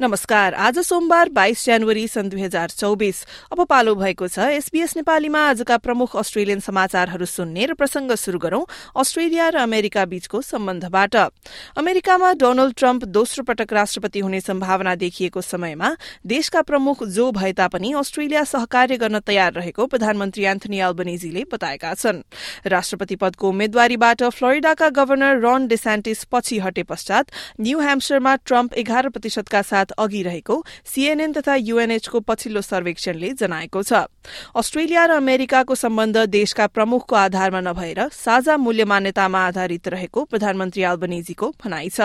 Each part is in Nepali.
नमस्कार। आज सोमबार बाइस जनवरी सन् दुई हजार चौबिस। अब पालो भएको छ एसबीएस नेपालीमा। आजका प्रमुख अस्ट्रेलियन समाचारहरू सुन्ने र प्रसंग शुरू गरौं अस्ट्रेलिया र अमेरिका बीचको सम्बन्धबाट। अमेरिकामा डोनाल्ड ट्रम्प दोस्रो पटक राष्ट्रपति हुने सम्भावना देखिएको समयमा देशका प्रमुख जो भए तापनि अस्ट्रेलिया सहकार्य गर्न तयार रहेको प्रधानमन्त्री एन्थनी अल्बनेजीले बताएका छन्। राष्ट्रपति पदको उम्मेद्वारीबाट फ्लोरिडाका गवर्नर रन डेसान्टिस पछि हटे पश्चात न्यू ह्याम्सरमा ट्रम्प एघार प्रतिशतका साथ अघि रहेको सीएनएन तथा यूएनएचको पछिल्लो सर्वेक्षणले जनाएको छ। अस्ट्रेलिया र अमेरिकाको सम्बन्ध देशका प्रमुखको आधारमा नभएर साझा मूल्य मान्यतामा आधारित रहेको प्रधानमन्त्री अल्बनेजीको भनाइ छ।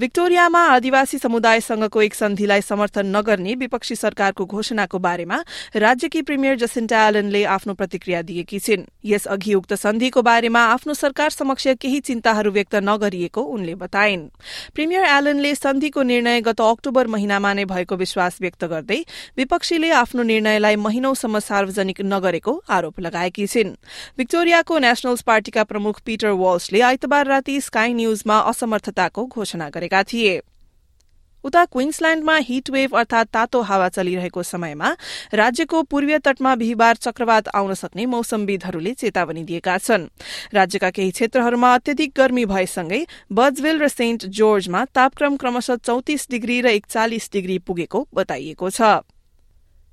विक्टोरियामा आदिवासी समुदायसँगको एक सन्धिलाई समर्थन नगर्ने विपक्षी सरकारको घोषणाको बारेमा राज्यकी प्रिमियर जसिन्टा एलनले आफ्नो प्रतिक्रिया दिएकी छिन्। यसअघि उक्त सन्धिको बारेमा आफ्नो सरकार समक्ष केही चिन्ताहरू व्यक्त नगरिएको उनले बताइन्। प्रिमियर एलनले सन्धिको निर्णय गत अक्टोबर महिनामा नै भएको विश्वास व्यक्त गर्दै विपक्षीले आफ्नो निर्णयलाई महिनौसम्म सार्वजनिक नगरेको आरोप लगाएकी छिन्। विक्टोरियाको नेशनल्स पार्टीका प्रमुख पीटर वाल्सले आइतबार राति स्काई न्यूजमा असमर्थताको घोषणा घोषणा गरेका थिए। उता क्वीन्सल्याण्डमा हिट वेभ अर्थात तातो हावा चलिरहेको समयमा राज्यको पूर्वीय तटमा बिहिबार चक्रवात आउन सक्ने मौसमविदहरूले चेतावनी दिएका छन्। राज्यका केही क्षेत्रहरूमा अत्यधिक गर्मी भएसँगै बजवेल र सेन्ट जोर्जमा तापक्रम क्रमशः चौतिस डिग्री र एकचालिस डिग्री पुगेको बताइएको छ।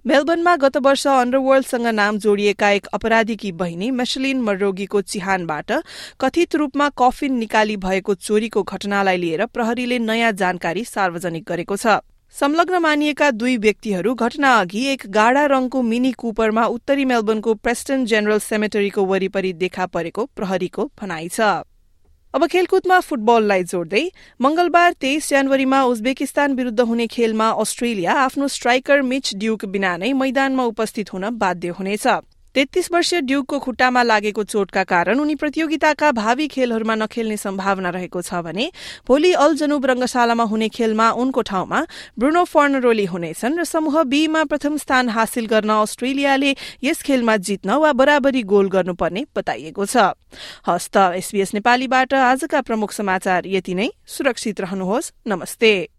मेलबर्नमा गत वर्ष अन्डरवर्ल्डसँग नाम जोडिएका एक अपराधीकी बहिनी मेशलिन मर्रोगीको चिहानबाट कथित रूपमा कफिन निकाली भएको चोरीको घटनालाई लिएर प्रहरीले नयाँ जानकारी सार्वजनिक गरेको छ। संलग्न मानिएका दुई व्यक्तिहरू घटना अघि एक गाढ़ा रंगको मिनी कुपरमा उत्तरी मेलबर्नको प्रेस्टन जेनरल सेमेटरीको वरिपरि देखा परेको प्रहरीको भनाइ छ। अब खेलकुदमा फुटबललाई जोड्दै मंगलबार तेइस जनवरीमा उज्बेकिस्तान विरूद्ध हुने खेलमा अस्ट्रेलिया आफ्नो स्ट्राइकर मिच ड्यूक बिना नै मैदानमा उपस्थित हुन बाध्य हुनेछ। तेत्तीस वर्षीय ड्यूकको खुट्टामा लागेको चोटका कारण उनी प्रतियोगिताका भावी खेलहरूमा नखेल्ने सम्भावना रहेको छ भने भोलि अल जनुब रंगशालामा हुने खेलमा उनको ठाउँमा ब्रुनो फर्नरोली हुनेछन् र समूह बीमा प्रथम स्थान हासिल गर्न अस्ट्रेलियाले यस खेलमा जित्न वा बराबरी गोल गर्नुपर्ने बताइएको छ। हस्त एसबीएस नेपालीबाट आजका प्रमुख समाचार यति नै। सुरक्षित रहनुहोस्। नमस्ते।